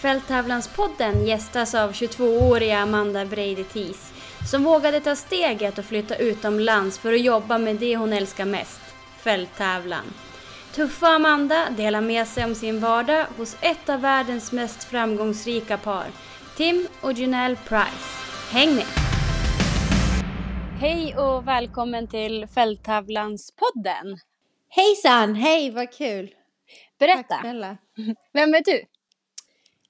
Fälttävlanspodden gästas av 22-åriga Amanda Brady Thies som vågade ta steget och flytta utomlands för att jobba med det hon älskar mest, fälttävlan. Tuffa Amanda delar med sig om sin vardag hos ett av världens mest framgångsrika par, Tim och Janelle Price. Häng med! Hej och välkommen till Fälttävlanspodden. Hejsan, hej vad kul! Berätta, Tack snälla. vem är du?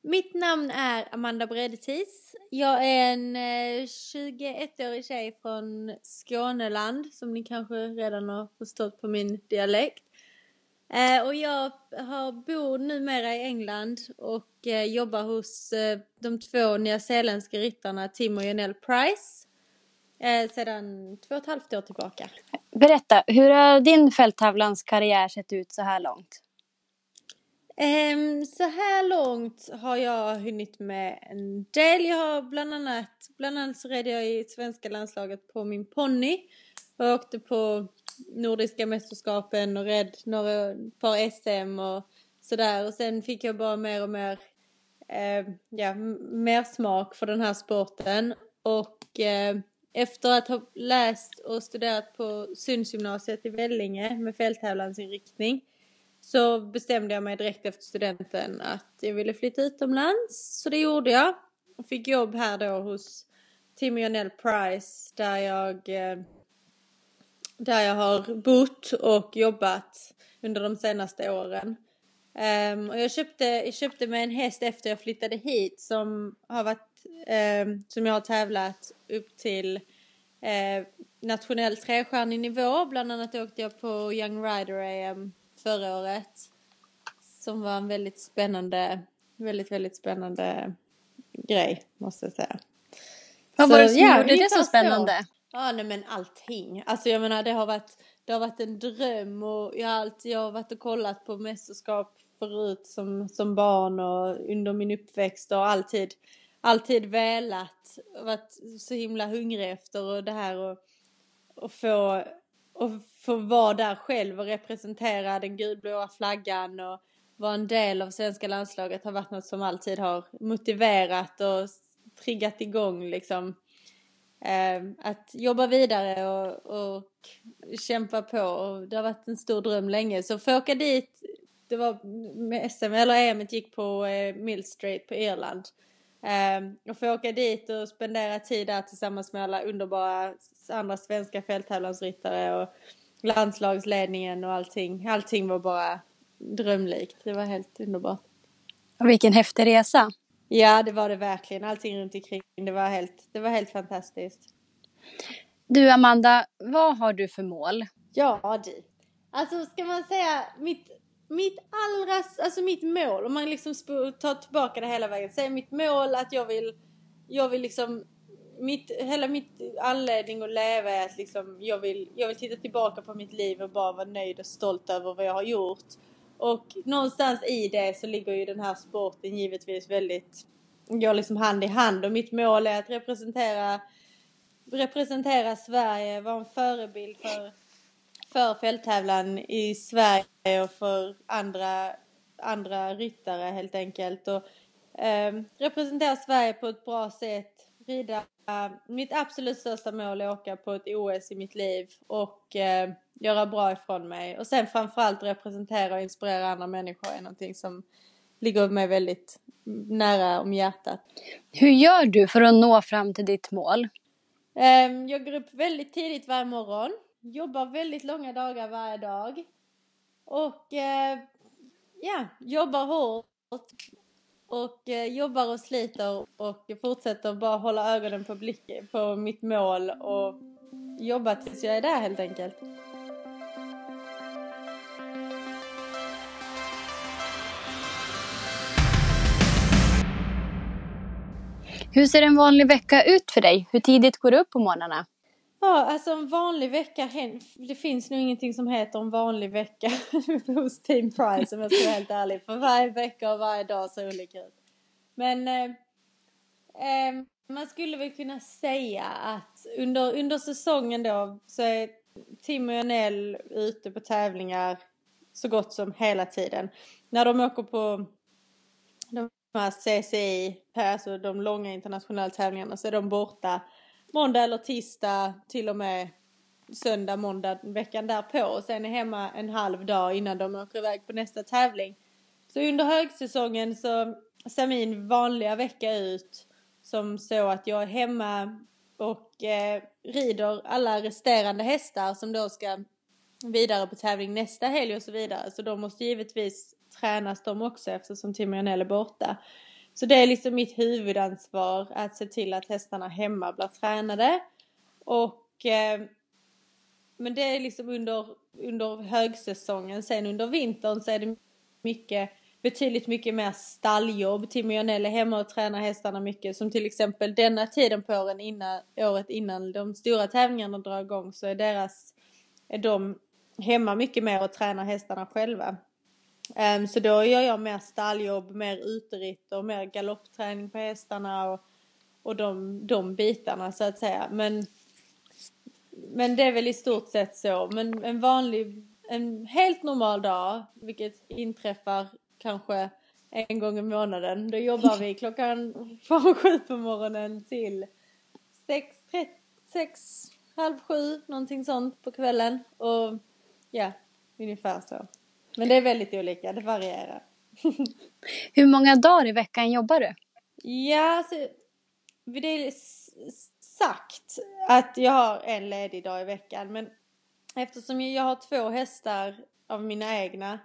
Mitt namn är Amanda Bredetis. Jag är en eh, 21-årig tjej från Skåneland som ni kanske redan har förstått på min dialekt. Eh, och jag har, bor numera i England och eh, jobbar hos de två nyzeeländska ryttarna Tim och Janelle Price sedan två och ett halvt år tillbaka. Berätta, hur har din fälttävlanskarriär sett ut så här långt? Um, så här långt har jag hunnit med en del. Jag har bland annat, bland annat så red jag i svenska landslaget på min ponny. Jag åkte på Nordiska mästerskapen och red några par SM och sådär. Och sen fick jag bara mer och mer, eh, ja, mer smak för den här sporten. Och eh, efter att ha läst och studerat på Sundsgymnasiet i Vellinge med fälttävlansinriktning så bestämde jag mig direkt efter studenten att jag ville flytta utomlands. Så det gjorde jag. Och fick jobb här då hos Tim och Janelle Price där jag, eh, där jag har bott och jobbat under de senaste åren. Um, och jag köpte, jag köpte mig en häst efter jag flyttade hit som har varit, um, som jag har tävlat upp till uh, nationell trestjärnig nivå. Bland annat åkte jag på Young Rider AM förra året. Som var en väldigt spännande, väldigt, väldigt spännande grej måste jag säga. Vad var det som ja, gjorde det så spännande? Ja, nej men allting. Alltså jag menar det har varit, det har varit en dröm och jag har alltid, jag har varit och kollat på mästerskap förut som, som barn och under min uppväxt och alltid, alltid velat, varit så himla hungrig efter och det här och, och få, och få vara där själv och representera den gulblåa flaggan och vara en del av svenska landslaget har varit något som alltid har motiverat och triggat igång liksom. Eh, att jobba vidare och, och kämpa på och det har varit en stor dröm länge. Så för att åka dit det var med SM eller EM gick på eh, Mill Street på Irland. Eh, och få åka dit och spendera tid där tillsammans med alla underbara andra svenska fälttävlansryttare och landslagsledningen och allting. Allting var bara drömlikt. Det var helt underbart. Och vilken häftig resa. Ja, det var det verkligen. Allting runt omkring. Det var helt, det var helt fantastiskt. Du Amanda, vad har du för mål? Ja, du. Alltså ska man säga mitt, mitt allra, alltså mitt mål, om man liksom tar tillbaka det hela vägen, är mitt mål att jag vill, jag vill liksom mitt, hela mitt anledning att leva är att liksom, jag, vill, jag vill titta tillbaka på mitt liv och bara vara nöjd och stolt över vad jag har gjort. Och någonstans i det så ligger ju den här sporten givetvis väldigt, går liksom hand i hand och mitt mål är att representera, representera Sverige, vara en förebild för, för fälttävlan i Sverige och för andra, andra ryttare helt enkelt. Och, eh, representera Sverige på ett bra sätt, rida mitt absolut största mål är att åka på ett OS i mitt liv och eh, göra bra ifrån mig. Och sen framförallt representera och inspirera andra människor är någonting som ligger mig väldigt nära om hjärtat. Hur gör du för att nå fram till ditt mål? Eh, jag går upp väldigt tidigt varje morgon, jobbar väldigt långa dagar varje dag och eh, ja, jobbar hårt och eh, jobbar och sliter och fortsätter bara hålla ögonen på, blick, på mitt mål och jobba tills jag är där helt enkelt. Hur ser en vanlig vecka ut för dig? Hur tidigt går du upp på morgnarna? Ja, alltså en vanlig vecka, det finns nog ingenting som heter en vanlig vecka hos Team Price om jag ska vara helt ärlig. För varje vecka och varje dag ser olika ut. Men eh, eh, man skulle väl kunna säga att under, under säsongen då så är Tim och Janelle ute på tävlingar så gott som hela tiden. När de åker på de här CCI, alltså de långa internationella tävlingarna, så är de borta måndag eller tisdag till och med söndag, måndag veckan därpå och sen är hemma en halv dag innan de åker iväg på nästa tävling. Så under högsäsongen så ser min vanliga vecka ut som så att jag är hemma och eh, rider alla resterande hästar som då ska vidare på tävling nästa helg och så vidare. Så de måste givetvis tränas de också eftersom Tim är borta. Så det är liksom mitt huvudansvar att se till att hästarna hemma blir tränade. Och eh, men det är liksom under, under högsäsongen. Sen under vintern så är det mycket betydligt mycket mer stalljobb. Tim och Janell är hemma och tränar hästarna mycket. Som till exempel denna tiden på åren innan, året innan de stora tävlingarna drar igång så är deras, är de hemma mycket mer och tränar hästarna själva. Um, så då gör jag mer stalljobb, mer uteritt och mer galoppträning på hästarna och, och de, de bitarna så att säga. Men, men det är väl i stort sett så. Men en vanlig, en helt normal dag, vilket inträffar kanske en gång i månaden. Då jobbar vi klockan från sju på morgonen till sex, tre, sex, halv sju, någonting sånt på kvällen. Och ja, ungefär så. Men det är väldigt olika, det varierar. Hur många dagar i veckan jobbar du? Ja, alltså, det är sagt att jag har en ledig dag i veckan. Men eftersom jag har två hästar av mina egna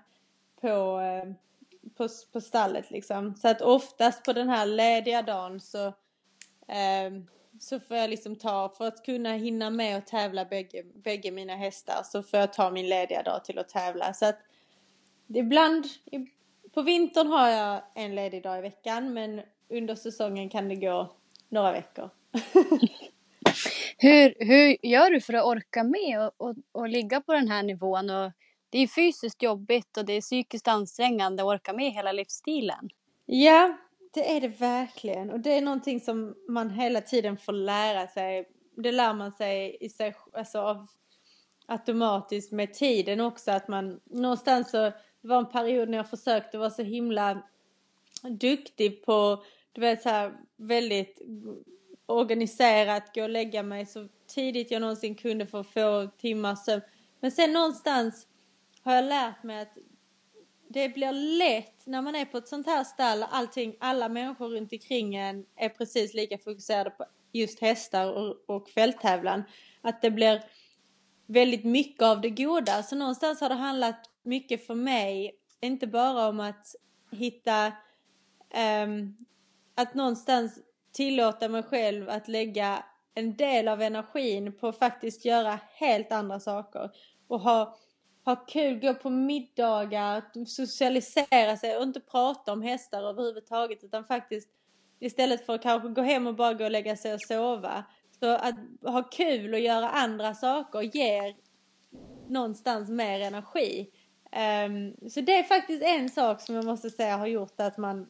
på, eh, på, på stallet liksom. Så att oftast på den här lediga dagen så, eh, så får jag liksom ta, för att kunna hinna med och tävla bägge, bägge mina hästar så får jag ta min lediga dag till att tävla. Så att ibland, på vintern har jag en ledig dag i veckan men under säsongen kan det gå några veckor. hur, hur gör du för att orka med och, och, och ligga på den här nivån? Och det är fysiskt jobbigt och det är psykiskt ansträngande att orka med hela livsstilen. Ja, det är det verkligen. Och det är någonting som man hela tiden får lära sig. Det lär man sig i sig, alltså av automatiskt med tiden också. Att man någonstans så, det var en period när jag försökte vara så himla duktig på, du vet så här väldigt organiserat, gå och lägga mig så tidigt jag någonsin kunde för att få timmar sömn. Men sen någonstans har jag lärt mig att det blir lätt när man är på ett sånt här stall, allting, alla människor runt omkring en är precis lika fokuserade på just hästar och, och fälttävlan. Att det blir väldigt mycket av det goda. Så någonstans har det handlat mycket för mig, inte bara om att hitta, um, att någonstans tillåta mig själv att lägga en del av energin på att faktiskt göra helt andra saker. Och ha ha kul, gå på middagar, socialisera sig och inte prata om hästar överhuvudtaget utan faktiskt istället för att kanske gå hem och bara gå och lägga sig och sova. Så att ha kul och göra andra saker ger någonstans mer energi. Um, så det är faktiskt en sak som jag måste säga har gjort att man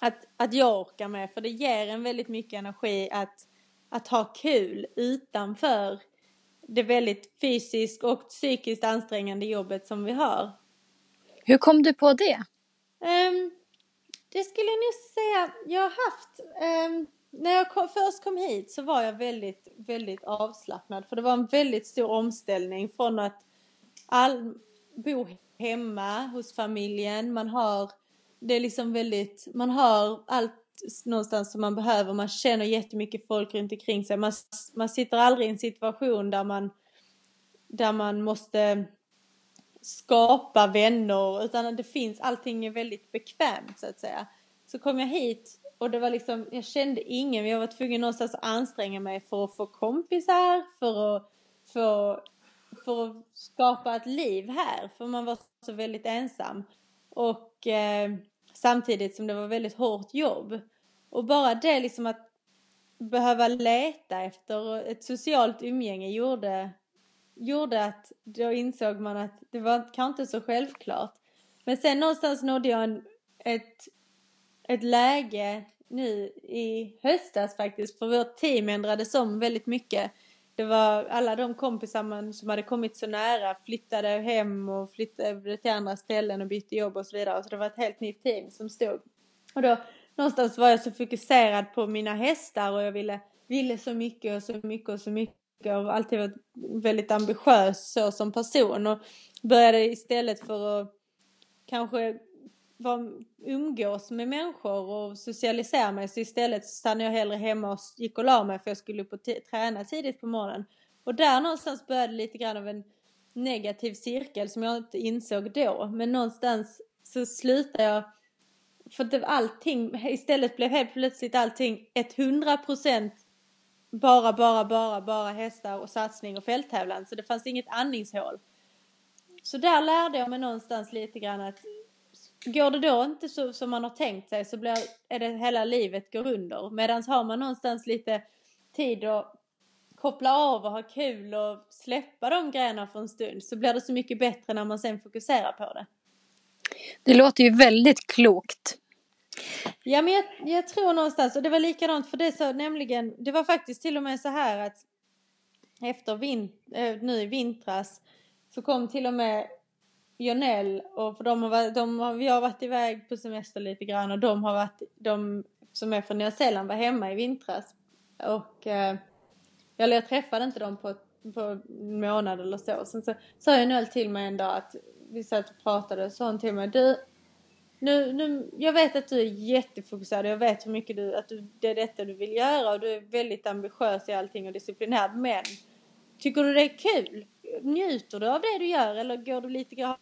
att, att jag orkar med för det ger en väldigt mycket energi att, att ha kul utanför det väldigt fysiskt och psykiskt ansträngande jobbet som vi har. Hur kom du på det? Um, det skulle jag nog säga, jag har haft, um, när jag kom, först kom hit så var jag väldigt, väldigt avslappnad för det var en väldigt stor omställning från att all, bo hemma hos familjen, man har, det är liksom väldigt, man har allt någonstans som man behöver. Man känner jättemycket folk runt omkring sig. Man, man sitter aldrig i en situation där man, där man måste skapa vänner utan det finns, allting är väldigt bekvämt så att säga. Så kom jag hit och det var liksom, jag kände ingen, jag var tvungen någonstans att anstränga mig för att få kompisar, för att, få för att skapa ett liv här, för man var så väldigt ensam. Och eh, Samtidigt som det var väldigt hårt jobb. Och bara det liksom att behöva leta efter ett socialt umgänge gjorde, gjorde att då insåg man att det var kanske inte så självklart. Men sen någonstans nådde jag en, ett, ett läge nu i höstas faktiskt, för vårt team ändrades om väldigt mycket. Det var alla de kompisar man, som hade kommit så nära flyttade hem och flyttade till andra ställen och bytte jobb och så vidare. Så det var ett helt nytt team som stod. Och då någonstans var jag så fokuserad på mina hästar och jag ville, ville så mycket och så mycket och så mycket och alltid varit väldigt ambitiös så som person och började istället för att kanske var, umgås med människor och socialisera mig så istället stannade jag hellre hemma och gick och la mig för jag skulle upp och träna tidigt på morgonen. Och där någonstans började lite grann av en negativ cirkel som jag inte insåg då. Men någonstans så slutade jag för att allting, istället blev helt plötsligt allting 100% bara, bara, bara, bara hästar och satsning och fälttävlan. Så det fanns inget andningshål. Så där lärde jag mig någonstans lite grann att går det då inte så som man har tänkt sig så blir, är det hela livet går under. Medan har man någonstans lite tid att koppla av och ha kul och släppa de grejerna för en stund så blir det så mycket bättre när man sen fokuserar på det. Det låter ju väldigt klokt. Ja men jag, jag tror någonstans, och det var likadant för det så nämligen, det var faktiskt till och med så här att efter vin, äh, nu i vintras så kom till och med Jonell och för de har, de har, vi har varit iväg på semester lite grann och de har varit, de som är från Nya Zeeland var hemma i vintras. Och eh, jag träffade inte dem på, på en månad eller så. Sen så sa Jonell till mig en dag att vi satt och pratade och sa hon till mig du nu, nu, jag vet att du är jättefokuserad jag vet hur mycket du, att du, det är detta du vill göra och du är väldigt ambitiös i allting och disciplinerad men Tycker du det är kul? Njuter du av det du gör eller går du lite grann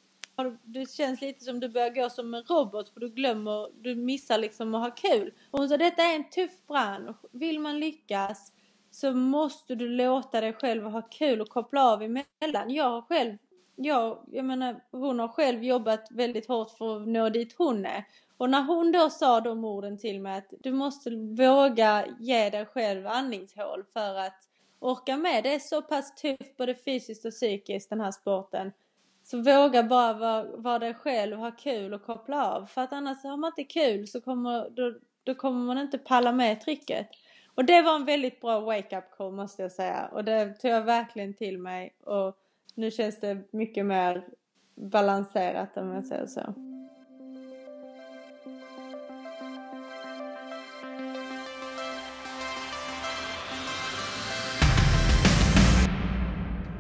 det känns lite som du börjar gå som en robot för du glömmer, du missar liksom att ha kul. Och hon sa detta är en tuff bransch. Vill man lyckas så måste du låta dig själv ha kul och koppla av emellan. Jag har själv, jag, jag menar hon har själv jobbat väldigt hårt för att nå dit hon är. Och när hon då sa de orden till mig att du måste våga ge dig själv andningshål för att orka med. Det är så pass tufft både fysiskt och psykiskt den här sporten. Så våga bara vara, vara dig själv, ha kul och koppla av. För att annars har man inte kul så kommer, då, då kommer man inte palla med trycket. Och det var en väldigt bra wake-up call måste jag säga. Och det tog jag verkligen till mig. Och nu känns det mycket mer balanserat om jag säger så.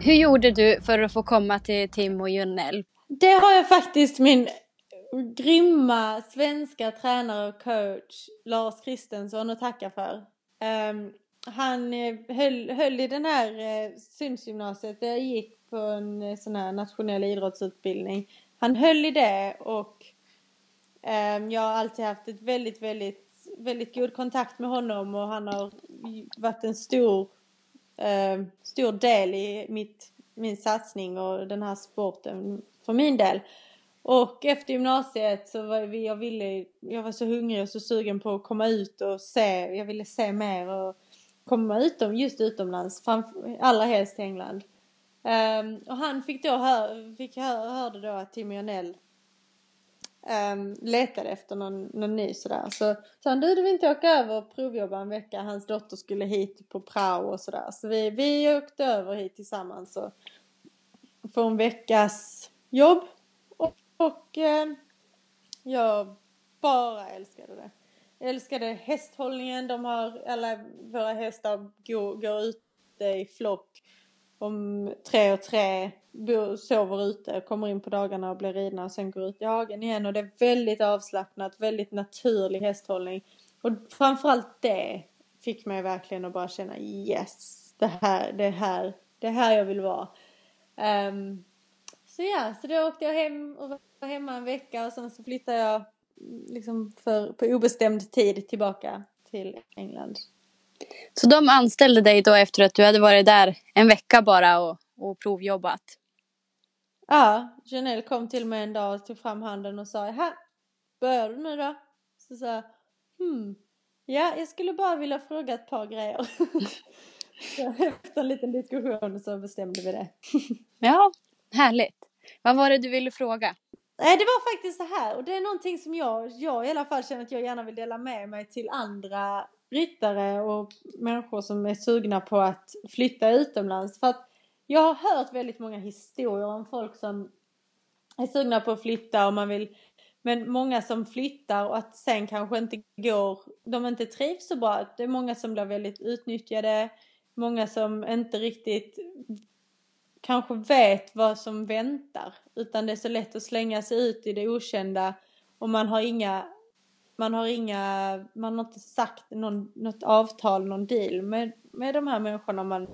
Hur gjorde du för att få komma till Tim och Junnel? Det har jag faktiskt min grymma svenska tränare och coach Lars Kristensson att tacka för. Um, han eh, höll, höll i den här uh, synsgymnasiet där jag gick på en uh, sån här nationell idrottsutbildning. Han höll i det och um, jag har alltid haft ett väldigt, väldigt, väldigt god kontakt med honom och han har varit en stor eh, stor del i mitt, min satsning och den här sporten för min del. Och efter gymnasiet så var vi, jag ville, jag var så hungrig och så sugen på att komma ut och se, jag ville se mer och komma utom, just utomlands, framför, allra helst England. Um, och han fick då hör, fick hör, hörde då att Timmy Janell Ehm, um, letade efter någon, någon ny sådär. Så sa han, du du vill inte åka över och provjobba en vecka? Hans dotter skulle hit på prao och sådär. Så vi, vi åkte över hit tillsammans och får en veckas jobb. Och, och eh, jag bara älskade det. Jag älskade hästhållningen. De har, alla våra hästar går, går ute i flock om tre och tre sover ute, kommer in på dagarna och blir ridna och sen går ut i hagen igen och det är väldigt avslappnat, väldigt naturlig hästhållning. Och framförallt det fick mig verkligen att bara känna yes, det här, det här, det här jag vill vara. Um, så ja, så då åkte jag hem och var hemma en vecka och sen så flyttade jag mm, liksom för, på obestämd tid tillbaka till England. Så de anställde dig då efter att du hade varit där en vecka bara och, och provjobbat? Ja, Janelle kom till mig en dag och tog fram handen och sa här, börjar du nu då? Så sa jag, hmm, ja, jag skulle bara vilja fråga ett par grejer. efter en liten diskussion så bestämde vi det. ja, härligt. Vad var det du ville fråga? Nej, det var faktiskt så här och det är någonting som jag, jag i alla fall känner att jag gärna vill dela med mig till andra ryttare och människor som är sugna på att flytta utomlands. För att jag har hört väldigt många historier om folk som är sugna på att flytta och man vill Men många som flyttar och att sen kanske inte går, de inte trivs så bra. Det är många som blir väldigt utnyttjade, många som inte riktigt kanske vet vad som väntar. Utan det är så lätt att slänga sig ut i det okända och man har inga man har inga, man har inte sagt någon, något avtal, någon deal med, med de här människorna man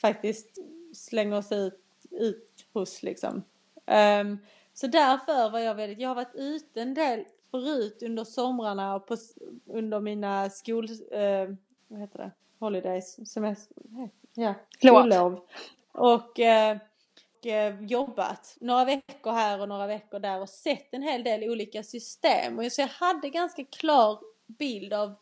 faktiskt slänger sig ut, ut hos liksom. Um, så därför var jag väldigt, jag har varit ute en del förut under somrarna och på, under mina skol, uh, vad heter det, holidays, semester, ja, skollov. Och uh, Eh, jobbat några veckor här och några veckor där och sett en hel del olika system. Och så jag hade ganska klar bild av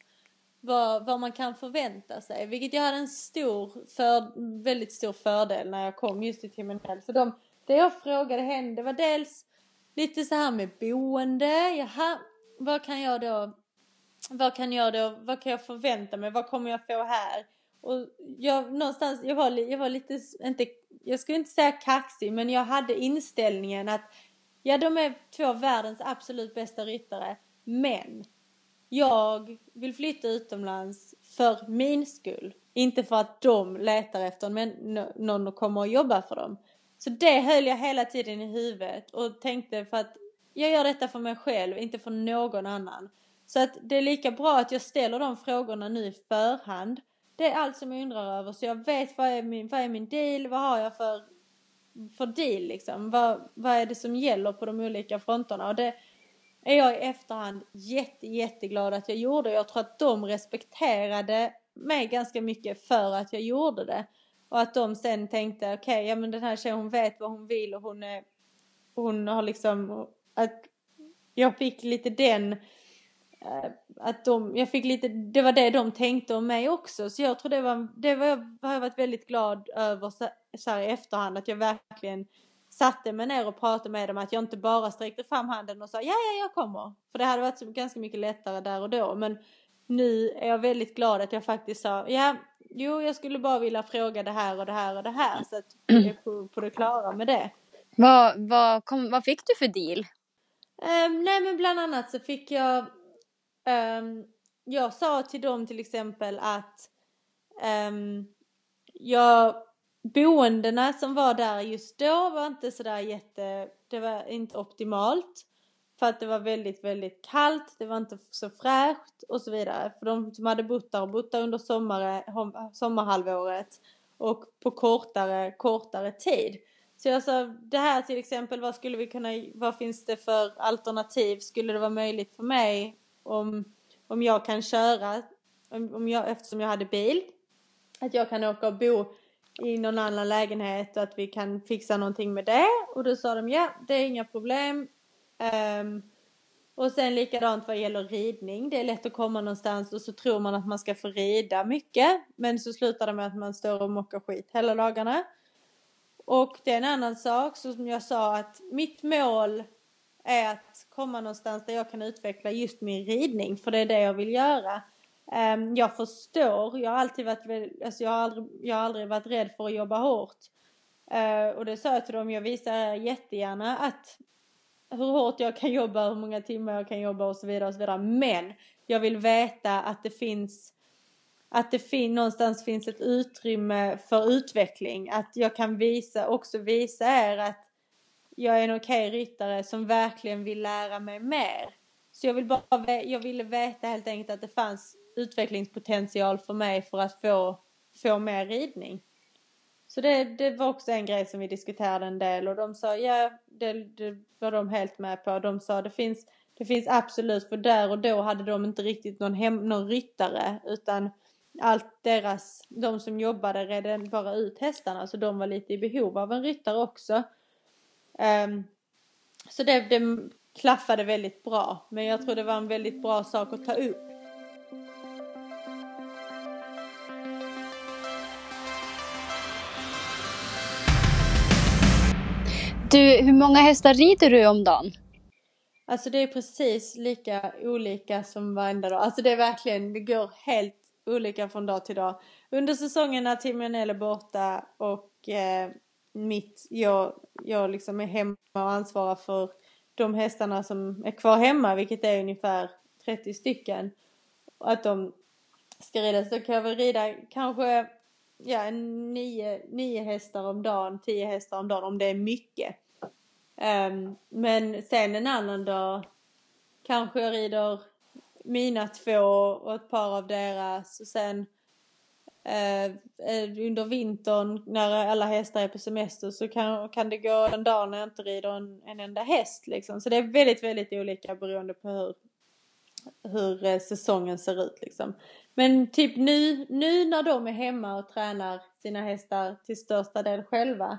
vad, vad man kan förvänta sig. Vilket jag hade en stor, för, väldigt stor fördel när jag kom just till Timonell. För de, det jag frågade henne det var dels lite så här med boende. Jaha, vad kan jag då, vad kan jag då, vad kan jag förvänta mig? Vad kommer jag få här? Och jag någonstans, jag var, jag var lite, inte, jag skulle inte säga kaxig, men jag hade inställningen att ja, de är två världens absolut bästa ryttare, men jag vill flytta utomlands för min skull. Inte för att de letar efter men någon och kommer och jobba för dem. Så det höll jag hela tiden i huvudet och tänkte för att jag gör detta för mig själv, inte för någon annan. Så att det är lika bra att jag ställer de frågorna nu i förhand det är allt som jag undrar över så jag vet vad är min, vad är min deal, vad har jag för, för deal liksom. Vad, vad är det som gäller på de olika fronterna och det är jag i efterhand jätte, jätteglad att jag gjorde. Jag tror att de respekterade mig ganska mycket för att jag gjorde det. Och att de sen tänkte okej, okay, ja men den här tjejen hon vet vad hon vill och hon är, hon har liksom, att jag fick lite den Eh, att de, jag fick lite, det var det de tänkte om mig också. Så jag tror det var, det var, har jag varit väldigt glad över så, så här i efterhand. Att jag verkligen satte mig ner och pratade med dem. Att jag inte bara sträckte fram handen och sa ja, ja, jag kommer. För det hade varit så, ganska mycket lättare där och då. Men nu är jag väldigt glad att jag faktiskt sa ja, jo, jag skulle bara vilja fråga det här och det här och det här. Så att jag är på, på det klara med det. Vad, vad, kom, vad fick du för deal? Um, nej men bland annat så fick jag Um, jag sa till dem till exempel att um, jag, boendena som var där just då var inte sådär jätte, det var inte optimalt. För att det var väldigt, väldigt kallt, det var inte så fräscht och så vidare. För de som hade bott där och bott där under sommare, sommarhalvåret och på kortare, kortare tid. Så jag sa, det här till exempel, vad skulle vi kunna, vad finns det för alternativ? Skulle det vara möjligt för mig om, om jag kan köra, om jag, eftersom jag hade bil, att jag kan åka och bo i någon annan lägenhet och att vi kan fixa någonting med det. Och då sa de ja, det är inga problem. Um, och sen likadant vad gäller ridning. Det är lätt att komma någonstans och så tror man att man ska få rida mycket. Men så slutar det med att man står och mockar skit hela dagarna. Och det är en annan sak, så som jag sa att mitt mål är att komma någonstans där jag kan utveckla just min ridning, för det är det jag vill göra. Ehm, jag förstår, jag har alltid varit, alltså jag har aldrig, jag har aldrig varit rädd för att jobba hårt. Eh, och det sa jag till dem, jag visar jättegärna att hur hårt jag kan jobba, hur många timmar jag kan jobba och så vidare och så vidare. Men jag vill veta att det finns att det fin någonstans finns ett utrymme för utveckling. Att jag kan visa, också visa er att jag är en okej okay ryttare som verkligen vill lära mig mer. Så jag, vill bara, jag ville veta helt enkelt att det fanns utvecklingspotential för mig för att få, få mer ridning. Så det, det var också en grej som vi diskuterade en del och de sa ja, det, det var de helt med på. De sa det finns, det finns absolut, för där och då hade de inte riktigt någon, hem, någon ryttare utan allt deras, de som jobbade redde bara ut hästarna så de var lite i behov av en ryttare också. Um, så det, det klaffade väldigt bra. Men jag tror det var en väldigt bra sak att ta upp. Du, hur många hästar rider du om dagen? Alltså det är precis lika olika som varenda dag. Alltså det är verkligen, det går helt olika från dag till dag. Under säsongen när Timianel är borta och eh, mitt, jag, jag liksom är hemma och ansvarar för de hästarna som är kvar hemma, vilket är ungefär 30 stycken, att de ska rida så kan jag väl rida kanske ja, nio, nio hästar om dagen, tio hästar om dagen om det är mycket. Um, men sen en annan dag kanske jag rider mina två och ett par av deras och sen Eh, eh, under vintern när alla hästar är på semester så kan, kan det gå en dag när jag inte rider en, en enda häst liksom. Så det är väldigt, väldigt olika beroende på hur, hur eh, säsongen ser ut liksom. Men typ nu, nu när de är hemma och tränar sina hästar till största del själva.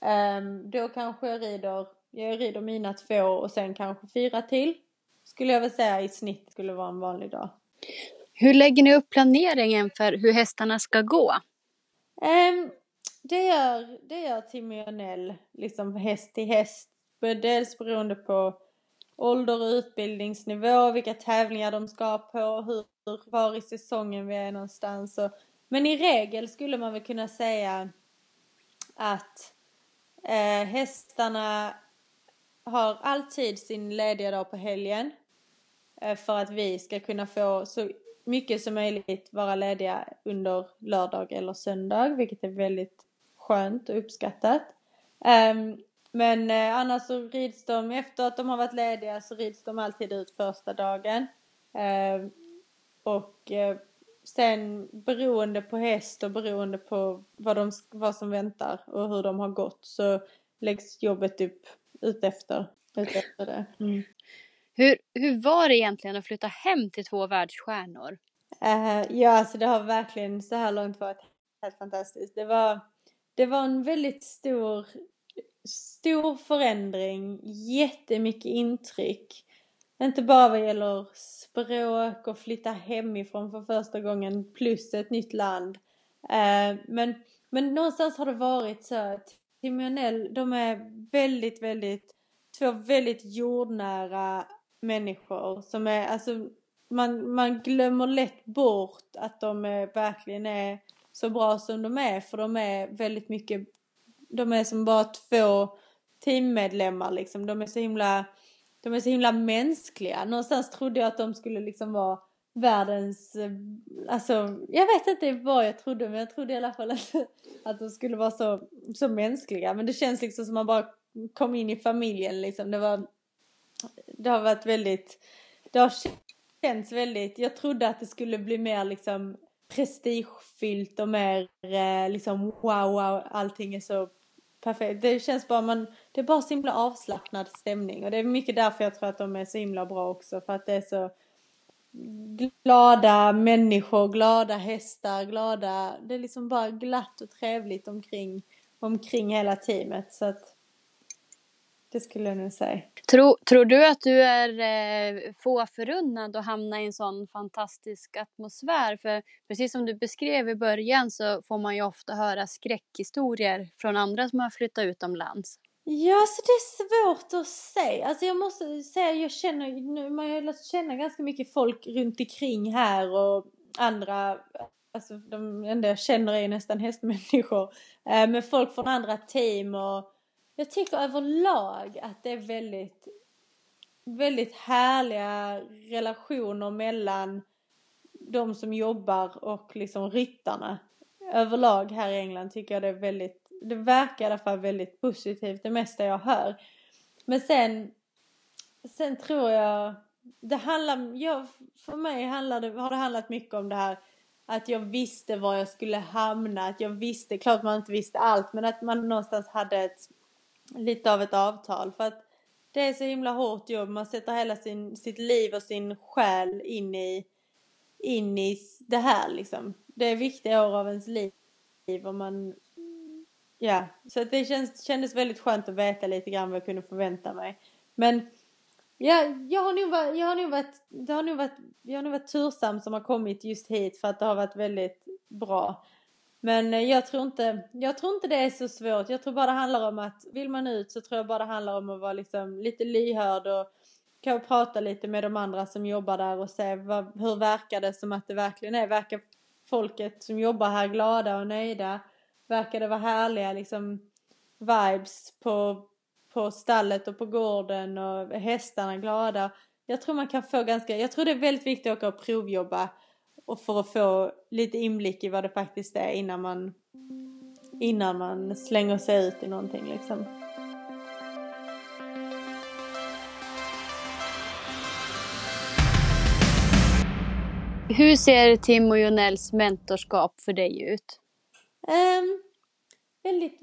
Ehm, då kanske jag rider, jag rider mina två och sen kanske fyra till. Skulle jag väl säga i snitt skulle vara en vanlig dag. Hur lägger ni upp planeringen för hur hästarna ska gå? Um, det gör, det gör Timmy och Nell, liksom häst till häst. Dels beroende på ålder och utbildningsnivå, vilka tävlingar de ska på, hur, var i säsongen vi är någonstans. Och, men i regel skulle man väl kunna säga att eh, hästarna har alltid sin lediga dag på helgen. Eh, för att vi ska kunna få så mycket som möjligt vara lediga under lördag eller söndag, vilket är väldigt skönt och uppskattat. Um, men eh, annars så rids de, efter att de har varit lediga så rids de alltid ut första dagen. Eh, och eh, sen beroende på häst och beroende på vad, de, vad som väntar och hur de har gått så läggs jobbet upp utefter, utefter det. Mm. Hur, hur var det egentligen att flytta hem till två världsstjärnor? Uh, ja, alltså det har verkligen så här långt varit helt fantastiskt. Det var, det var en väldigt stor stor förändring, jättemycket intryck. Inte bara vad gäller språk och flytta hemifrån för första gången plus ett nytt land. Uh, men, men någonstans har det varit så att Timonell, de är väldigt, väldigt, två väldigt jordnära människor som är, alltså man, man glömmer lätt bort att de är, verkligen är så bra som de är för de är väldigt mycket de är som bara två teammedlemmar liksom. De är så himla, de är så himla mänskliga. Någonstans trodde jag att de skulle liksom vara världens, alltså jag vet inte vad jag trodde men jag trodde i alla fall att, att de skulle vara så, så mänskliga. Men det känns liksom som man bara kom in i familjen liksom. Det var, det har varit väldigt, det har känts väldigt, jag trodde att det skulle bli mer liksom prestigefyllt och mer eh, liksom wow, wow, allting är så perfekt. Det känns bara, man, det är bara så himla avslappnad stämning och det är mycket därför jag tror att de är så himla bra också för att det är så glada människor, glada hästar, glada, det är liksom bara glatt och trevligt omkring, omkring hela teamet så att det skulle jag nog säga. Tror, tror du att du är eh, få förunnad att hamna i en sån fantastisk atmosfär? För precis som du beskrev i början så får man ju ofta höra skräckhistorier från andra som har flyttat utomlands. Ja, så det är svårt att säga. Alltså jag måste säga, jag känner, man har lärt känna ganska mycket folk runt omkring här och andra, alltså de enda jag känner är nästan hästmänniskor. Eh, med folk från andra team och jag tycker överlag att det är väldigt, väldigt härliga relationer mellan de som jobbar och liksom ryttarna. Överlag här i England tycker jag det är väldigt, det verkar i alla fall väldigt positivt det mesta jag hör. Men sen, sen tror jag, det handlar, ja, för mig handlar det, har det handlat mycket om det här att jag visste var jag skulle hamna, att jag visste, klart man inte visste allt, men att man någonstans hade ett lite av ett avtal för att det är så himla hårt jobb. Man sätter hela sin, sitt liv och sin själ in i, in i det här liksom. Det är viktiga år av ens liv och man, ja, så att det känns, kändes väldigt skönt att veta lite grann vad jag kunde förvänta mig. Men ja, jag har nog varit, jag har nog varit, det har nog varit, jag har nog varit tursam som har kommit just hit för att det har varit väldigt bra. Men eh, jag tror, inte, jag tror inte det är så svårt. Jag tror bara det handlar om att vill man ut så tror jag bara det handlar om att vara liksom lite lyhörd och kanske prata lite med de andra som jobbar där och se vad, hur verkar det som att det verkligen är. Verkar folket som jobbar här glada och nöjda? Verkar det vara härliga liksom vibes på, på på stallet och på gården och hästarna glada. Jag tror man kan få ganska, jag tror det är väldigt viktigt att åka och provjobba och för att få lite inblick i vad det faktiskt är innan man innan man slänger sig ut i någonting liksom. Hur ser Tim och Jonells mentorskap för dig ut? Um, väldigt,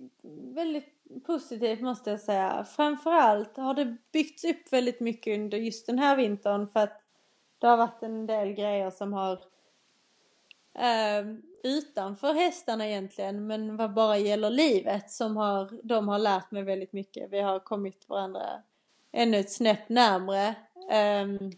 väldigt positivt måste jag säga. Framförallt har det byggts upp väldigt mycket under just den här vintern för att det har varit en del grejer som har Ehm, utanför hästarna egentligen men vad bara gäller livet som har, de har lärt mig väldigt mycket. Vi har kommit varandra ännu ett snäpp närmre ehm,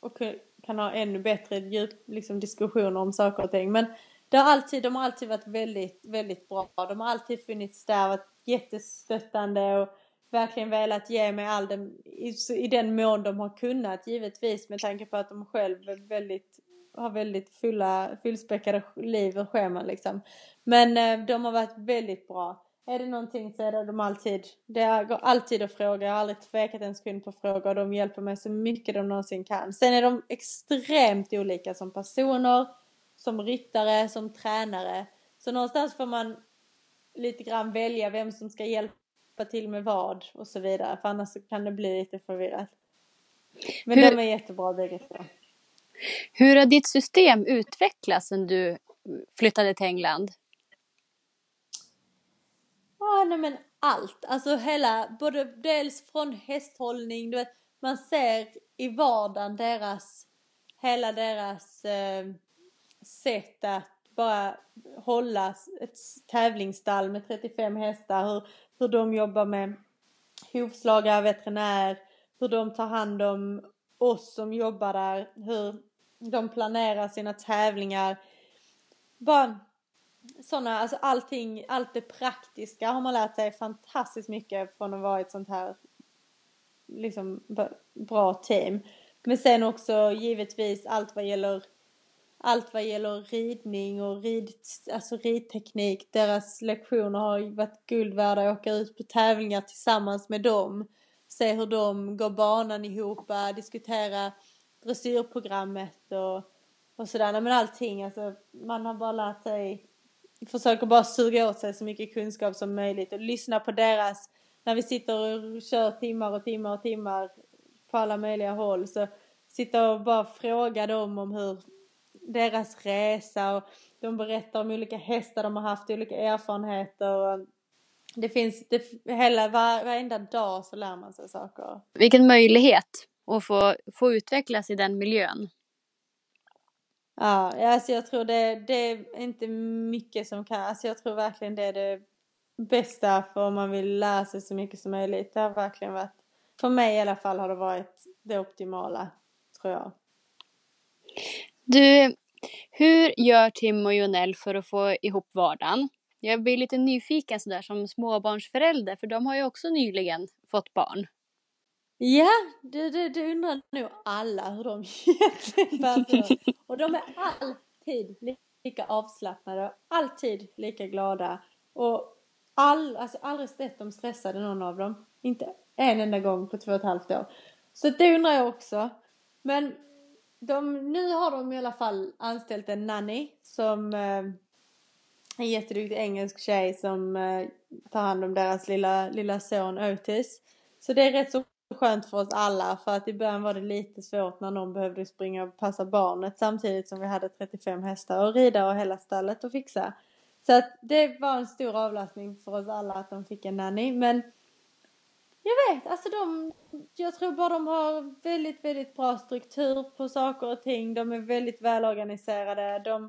och kan ha ännu bättre djup, liksom, diskussioner om saker och ting. Men det har alltid, de har alltid varit väldigt, väldigt bra. De har alltid funnits där, varit jättestöttande och verkligen velat ge mig all den, i, i den mån de har kunnat givetvis med tanke på att de själv är väldigt, har väldigt fulla, fullspäckade liv och scheman liksom. Men eh, de har varit väldigt bra. Är det någonting så är det de alltid, det går alltid att fråga, jag har aldrig tvekat en sekund på fråga och de hjälper mig så mycket de någonsin kan. Sen är de extremt olika som personer, som ryttare, som tränare. Så någonstans får man lite grann välja vem som ska hjälpa till med vad och så vidare. För annars kan det bli lite förvirrat. Men Hur... de är jättebra bägge två. Hur har ditt system utvecklats sen du flyttade till England? Ja, nej men allt. Alltså hela, både dels från hästhållning, du vet, man ser i vardagen deras, hela deras eh, sätt att bara hålla ett tävlingsstall med 35 hästar, hur, hur de jobbar med hovslagare, veterinär, hur de tar hand om oss som jobbar där, hur de planerar sina tävlingar. Bara sådana, alltså allting, allt det praktiska har man lärt sig fantastiskt mycket från att vara ett sånt här liksom bra team. Men sen också givetvis allt vad gäller allt vad gäller ridning och rid, alltså ridteknik. Deras lektioner har varit guld värda. Åka ut på tävlingar tillsammans med dem. Se hur de går banan ihop, diskutera dressyrprogrammet och, och sådär. Men allting, alltså man har bara lärt sig försöker bara suga åt sig så mycket kunskap som möjligt och lyssna på deras, när vi sitter och kör timmar och timmar och timmar på alla möjliga håll så sitta och bara fråga dem om hur deras resa och de berättar om olika hästar de har haft, olika erfarenheter och det finns, det, hela, var, varenda dag så lär man sig saker. Vilken möjlighet att få, få utvecklas i den miljön. Ja, alltså jag tror det, det är inte mycket som kan, alltså jag tror verkligen det är det bästa för om man vill lära sig så mycket som möjligt. Det har verkligen varit, för mig i alla fall har det varit det optimala, tror jag. Du, hur gör Tim och Jonell för att få ihop vardagen? Jag blir lite nyfiken sådär som småbarnsförälder, för de har ju också nyligen fått barn. Ja, det, det, det undrar nog alla hur de egentligen bär Och de är alltid lika avslappnade och alltid lika glada. Och all, alltså aldrig sett dem stressade någon av dem. Inte en enda gång på två och ett halvt år. Så det undrar jag också. Men de, nu har de i alla fall anställt en nanny som eh, en jätteduktig engelsk tjej som eh, tar hand om deras lilla, lilla son Otis. Så det är rätt så skönt för oss alla för att i början var det lite svårt när någon behövde springa och passa barnet samtidigt som vi hade 35 hästar och rida och hela stallet och fixa. Så att det var en stor avlastning för oss alla att de fick en nanny men jag vet, alltså de, jag tror bara de har väldigt, väldigt bra struktur på saker och ting. De är väldigt välorganiserade. De,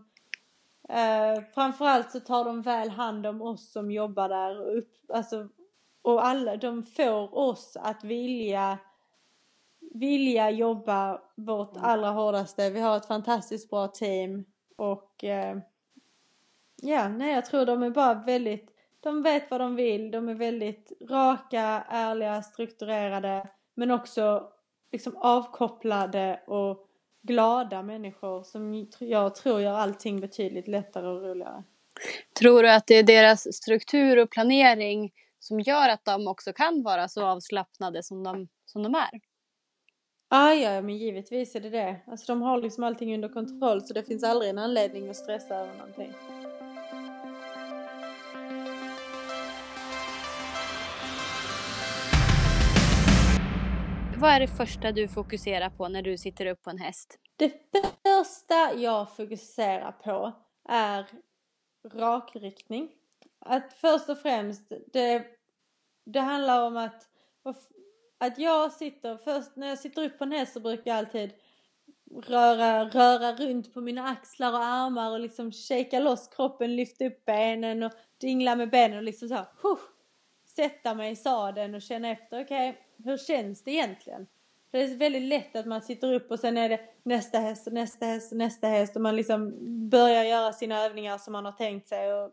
eh, framförallt så tar de väl hand om oss som jobbar där och upp, alltså och alla, de får oss att vilja vilja jobba vårt mm. allra hårdaste. Vi har ett fantastiskt bra team och eh, ja, nej jag tror de är bara väldigt, de vet vad de vill, de är väldigt raka, ärliga, strukturerade men också liksom avkopplade och glada människor som jag tror gör allting betydligt lättare och roligare. Tror du att det är deras struktur och planering som gör att de också kan vara så avslappnade som de, som de är. Ah, ja, men givetvis är det det. Alltså de har liksom allting under kontroll så det finns aldrig en anledning att stressa över någonting. Vad är det första du fokuserar på när du sitter upp på en häst? Det första jag fokuserar på är rakriktning. Att först och främst, det, det handlar om att, att jag sitter, först när jag sitter upp på en häst så brukar jag alltid röra, röra runt på mina axlar och armar och liksom shaka loss kroppen, lyfta upp benen och dingla med benen och liksom så här, sätta mig i sadeln och känna efter, okej, okay, hur känns det egentligen? För det är väldigt lätt att man sitter upp och sen är det nästa häst och nästa häst och nästa häst och man liksom börjar göra sina övningar som man har tänkt sig. Och,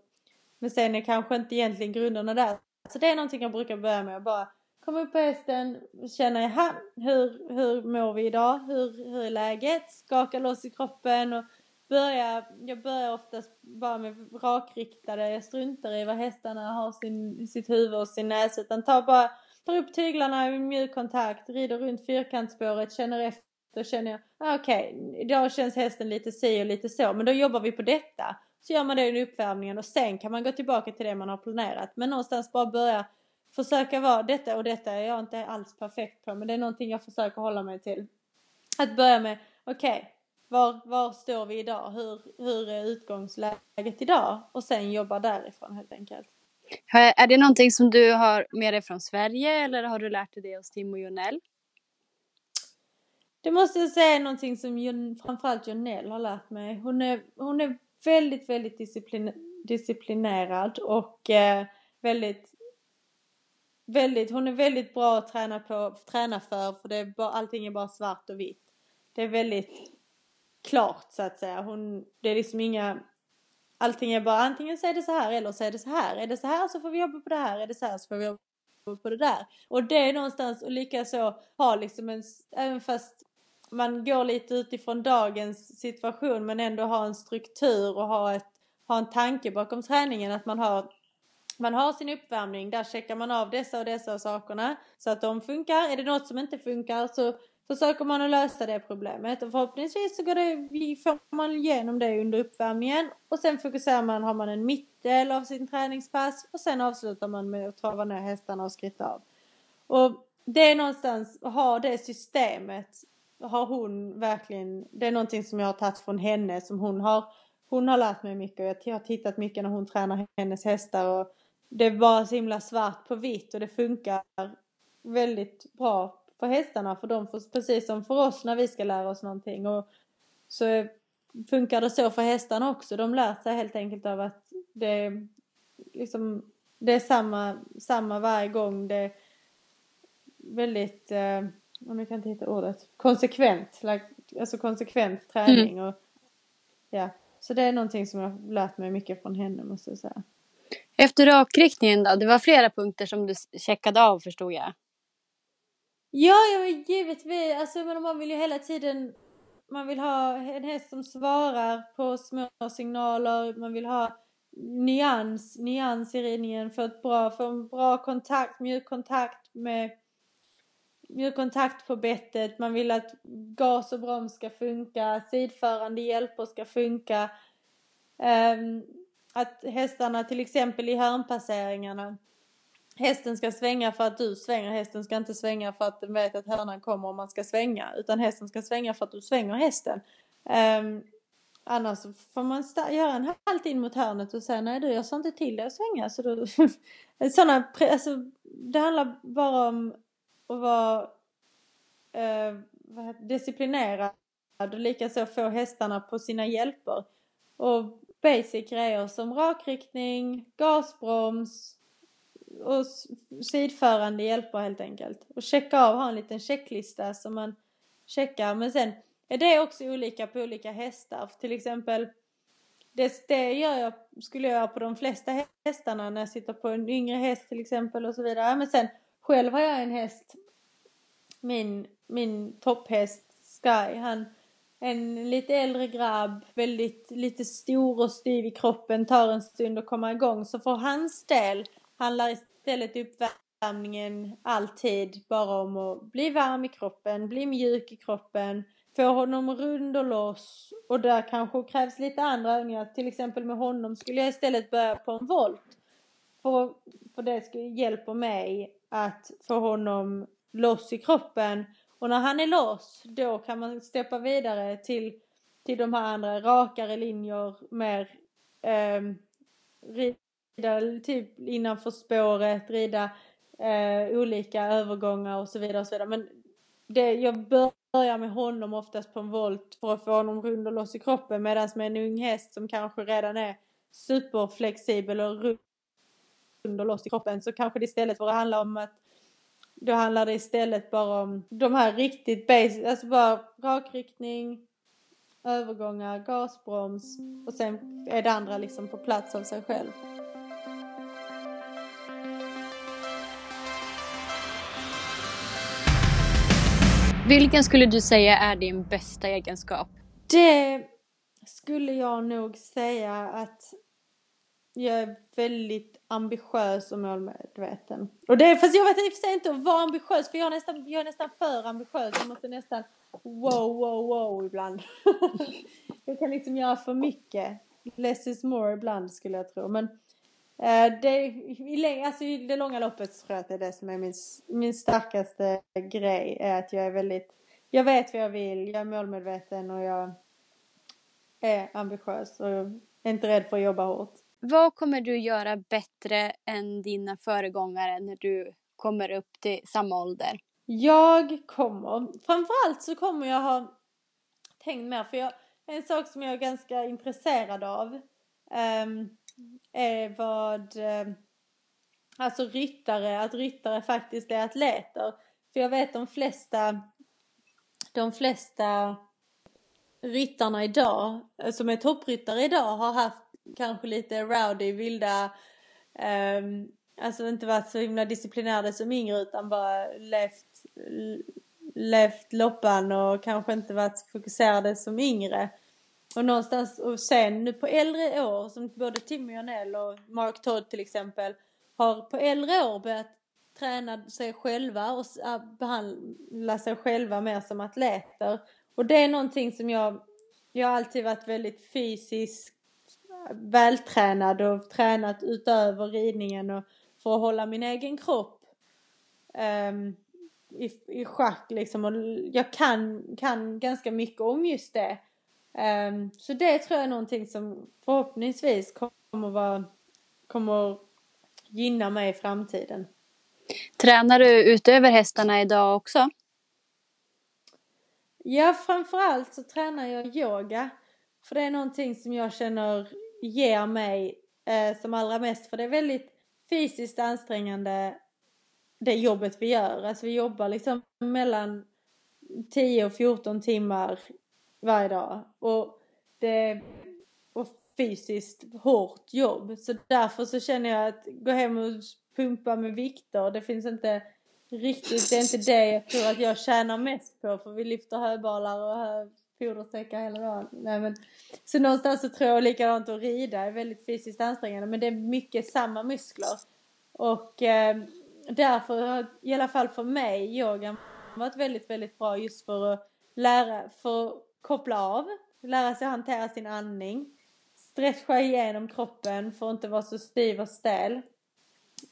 men sen är kanske inte egentligen grunderna där. Så det är någonting jag brukar börja med. att Bara komma upp på hästen, känna jaha, hur, hur mår vi idag? Hur, hur är läget? Skaka loss i kroppen och börja, jag börjar oftast bara med rakriktade, jag struntar i vad hästarna har sin, sitt huvud och sin näsa utan tar bara tar upp tyglarna i mjuk kontakt, rider runt fyrkantsspåret, känner efter känner jag, ah, okej, okay, idag känns hästen lite si och lite så, men då jobbar vi på detta. Så gör man det i uppvärmningen och sen kan man gå tillbaka till det man har planerat. Men någonstans bara börja försöka vara detta och detta är jag inte alls perfekt på, men det är någonting jag försöker hålla mig till. Att börja med, okej, okay, var, var står vi idag? Hur, hur är utgångsläget idag? Och sen jobba därifrån helt enkelt. Är det någonting som du har med dig från Sverige eller har du lärt dig det hos Tim och Jonell? Det måste jag säga är någonting som Jon, framförallt Jonell har lärt mig. Hon är, hon är väldigt, väldigt disciplin, disciplinerad och eh, väldigt Väldigt, hon är väldigt bra att träna, på, träna för, för det är bara, allting är bara svart och vitt. Det är väldigt klart så att säga. Hon, det är liksom inga Allting är bara antingen så är det så här eller så är det så här. Är det så här så får vi jobba på det här. Är det så här så får vi jobba på det där. Och det är någonstans och likaså ha liksom en, även fast man går lite utifrån dagens situation men ändå ha en struktur och ha, ett, ha en tanke bakom träningen. Att man har, man har sin uppvärmning, där checkar man av dessa och dessa sakerna så att de funkar. Är det något som inte funkar så försöker man att lösa det problemet och förhoppningsvis så går det, får man igenom det under uppvärmningen och sen fokuserar man, har man en mittdel av sin träningspass och sen avslutar man med att trava ner hästarna och skritta av. Och det är någonstans, att ha det systemet har hon verkligen, det är någonting som jag har tagit från henne som hon har, hon har lärt mig mycket och jag har tittat mycket när hon tränar hennes hästar och det är bara så himla svart på vitt och det funkar väldigt bra för hästarna för de får, precis som för oss när vi ska lära oss någonting och så funkar det så för hästarna också. De lär sig helt enkelt av att det liksom det är samma, samma varje gång. Det är väldigt, eh, om jag kan inte hitta ordet, konsekvent. Like, alltså konsekvent träning mm. och ja. Så det är någonting som jag har lärt mig mycket från henne måste jag säga. Efter rakriktningen då? Det var flera punkter som du checkade av förstod jag. Ja, ja givetvis. Alltså, men man vill ju hela tiden... Man vill ha en häst som svarar på små signaler. Man vill ha nyans, nyans i ridningen. Få, ett bra, få en bra kontakt, mjuk kontakt med kontakt på bettet. Man vill att gas och broms ska funka. Sidförande hjälper ska funka. Um, att hästarna till exempel i hörnpasseringarna hästen ska svänga för att du svänger. Hästen ska inte svänga för att den vet att hörnan kommer om man ska svänga. Utan hästen ska svänga för att du svänger hästen. Um, annars får man göra en halt in mot hörnet och säga nej du jag sa inte till dig att svänga. Så då, såna, alltså, det handlar bara om och vara uh, disciplinerad och likaså få hästarna på sina hjälper. Och basic grejer som rakriktning, gasbroms, och sidförande hjälper helt enkelt. Och checka av, ha en liten checklista som man checkar. Men sen är det också olika på olika hästar. Till exempel, det, det gör jag, skulle jag göra på de flesta hästarna när jag sitter på en yngre häst till exempel och så vidare. Men sen själv har jag en häst, min, min topphäst Sky, han en lite äldre grabb, väldigt lite stor och styv i kroppen, tar en stund att komma igång. Så för hans del handlar istället uppvärmningen alltid bara om att bli varm i kroppen, bli mjuk i kroppen, få honom rund och loss och där kanske krävs lite andra övningar. Till exempel med honom skulle jag istället börja på en volt. För, för det hjälper mig att få honom loss i kroppen och när han är loss då kan man steppa vidare till, till de här andra rakare linjer, mer eh, rida typ innanför spåret, rida eh, olika övergångar och så vidare och så vidare. Men det, jag börjar med honom oftast på en volt för att få honom rund och loss i kroppen medan med en ung häst som kanske redan är superflexibel och och loss i kroppen så kanske det istället får handla om att då handlar det istället bara om de här riktigt basic, alltså bara rakriktning, övergångar, gasbroms och sen är det andra liksom på plats av sig själv. Vilken skulle du säga är din bästa egenskap? Det skulle jag nog säga att jag är väldigt ambitiös och målmedveten. Och det, fast jag vet i och för sig inte att vara ambitiös för jag är nästan, jag är nästan för ambitiös. Jag måste nästan wow, wow, wow ibland. jag kan liksom göra för mycket. Less is more ibland skulle jag tro. Men eh, det, i, alltså, i det långa loppet så tror jag att det är det som är min, min starkaste grej. Är att jag är väldigt, jag vet vad jag vill, jag är målmedveten och jag är ambitiös och är inte rädd för att jobba hårt. Vad kommer du göra bättre än dina föregångare när du kommer upp till samma ålder? Jag kommer, framförallt så kommer jag ha tänkt mer, för jag, en sak som jag är ganska intresserad av um, är vad, um, alltså ryttare, att ryttare faktiskt är atleter. För jag vet de flesta, de flesta ryttarna idag, eh, som är toppryttare idag, har haft kanske lite rowdy, vilda, um, alltså inte varit så himla disciplinerade som yngre utan bara levt, levt loppan och kanske inte varit fokuserade som yngre. Och någonstans, och sen nu på äldre år, som både Timmy Jonell och Mark Todd till exempel, har på äldre år börjat träna sig själva och behandla sig själva mer som atleter. Och det är någonting som jag, jag har alltid varit väldigt fysisk vältränad och tränat utöver ridningen och för att hålla min egen kropp um, i, i schack liksom. Och jag kan, kan ganska mycket om just det. Um, så det tror jag är någonting som förhoppningsvis kommer vara, kommer gynna mig i framtiden. Tränar du utöver hästarna idag också? Ja, framförallt så tränar jag yoga. För det är någonting som jag känner ger mig eh, som allra mest. För det är väldigt fysiskt ansträngande det jobbet vi gör. Alltså vi jobbar liksom mellan 10 och 14 timmar varje dag. Och det och fysiskt hårt jobb. Så därför så känner jag att gå hem och pumpa med vikter, det finns inte riktigt, det är inte det jag tror att jag tjänar mest på för vi lyfter höbalar och hö, fodersäckar hela dagen. Nej, men, så någonstans så tror jag likadant att rida är väldigt fysiskt ansträngande men det är mycket samma muskler. Och eh, därför har i alla fall för mig yogan varit väldigt, väldigt bra just för att lära, för att koppla av, lära sig hantera sin andning, stretcha igenom kroppen för att inte vara så stiv och stel.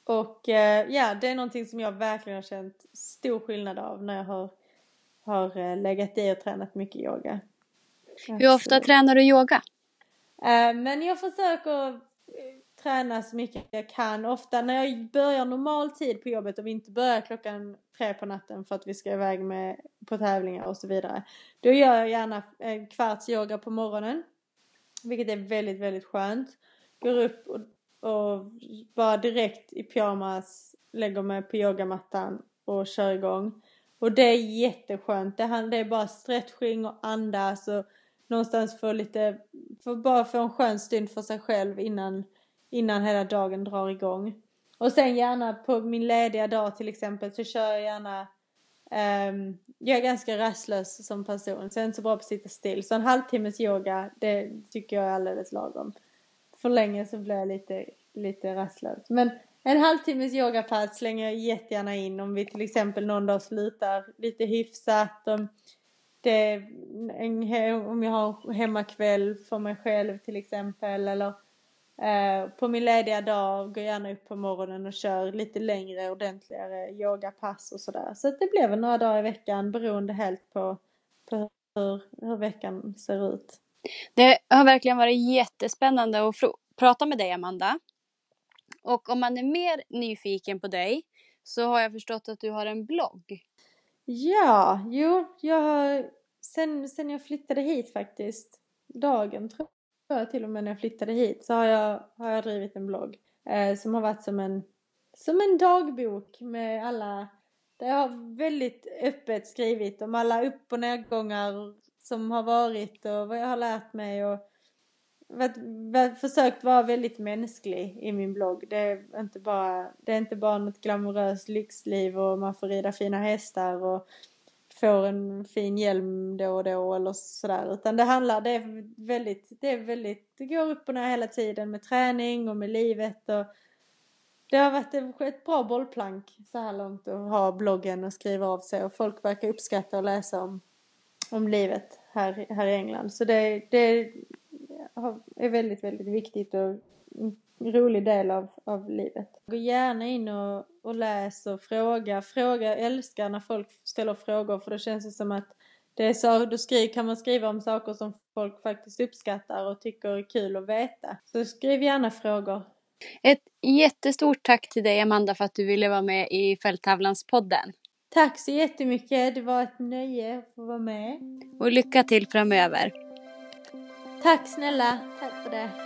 Och eh, ja, det är någonting som jag verkligen har känt stor skillnad av när jag har har eh, legat i och tränat mycket yoga. Hur ofta tränar du yoga? Eh, men jag försöker eh, träna så mycket jag kan. Ofta när jag börjar normal tid på jobbet och vi inte börjar klockan tre på natten för att vi ska iväg med, på tävlingar och så vidare. Då gör jag gärna en kvarts yoga på morgonen. Vilket är väldigt, väldigt skönt. Går upp och, och bara direkt i pyjamas lägger mig på yogamattan och kör igång. Och det är jätteskönt. Det, är bara stretching och andas och någonstans få lite, för bara få en skön stund för sig själv innan, innan hela dagen drar igång. Och sen gärna på min lediga dag till exempel så kör jag gärna um, jag är ganska rastlös som person så jag är inte så bra på att sitta still. Så en halvtimmes yoga, det tycker jag är alldeles lagom. För länge så blir jag lite, lite rastlös. Men en halvtimmes yogapass slänger jag jättegärna in om vi till exempel någon dag slutar lite hyfsat. Om, det, en, om jag har hemmakväll för mig själv till exempel eller eh, på min lediga dag går jag gärna upp på morgonen och kör lite längre ordentligare yogapass och sådär. Så det blir väl några dagar i veckan beroende helt på, på hur, hur veckan ser ut. Det har verkligen varit jättespännande att prata med dig Amanda. Och om man är mer nyfiken på dig så har jag förstått att du har en blogg. Ja, jo, jag har sen, sen jag flyttade hit faktiskt, dagen tror jag till och med när jag flyttade hit, så har jag, har jag drivit en blogg eh, som har varit som en, som en dagbok med alla, där jag har väldigt öppet skrivit om alla upp och nedgångar som har varit och vad jag har lärt mig och försökt vara väldigt mänsklig i min blogg. Det är inte bara, det är inte bara något glamoröst lyxliv och man får rida fina hästar och får en fin hjälm då och då eller sådär. Utan det handlar, det är väldigt, det är väldigt, det går upp och ner hela tiden med träning och med livet och det har varit ett bra bollplank så här långt att ha bloggen och skriva av sig och folk verkar uppskatta att läsa om, om livet här, här i England. Så det, det är väldigt, väldigt viktigt och en rolig del av, av livet. Gå gärna in och, och läs och fråga. Fråga, jag älskar när folk ställer frågor för då känns det som att det är så, då skriv, kan man skriva om saker som folk faktiskt uppskattar och tycker är kul att veta. Så skriv gärna frågor. Ett jättestort tack till dig Amanda för att du ville vara med i Fälttävlanspodden. Tack så jättemycket. Det var ett nöje att få vara med. Och lycka till framöver. Tack snälla. Tack för det.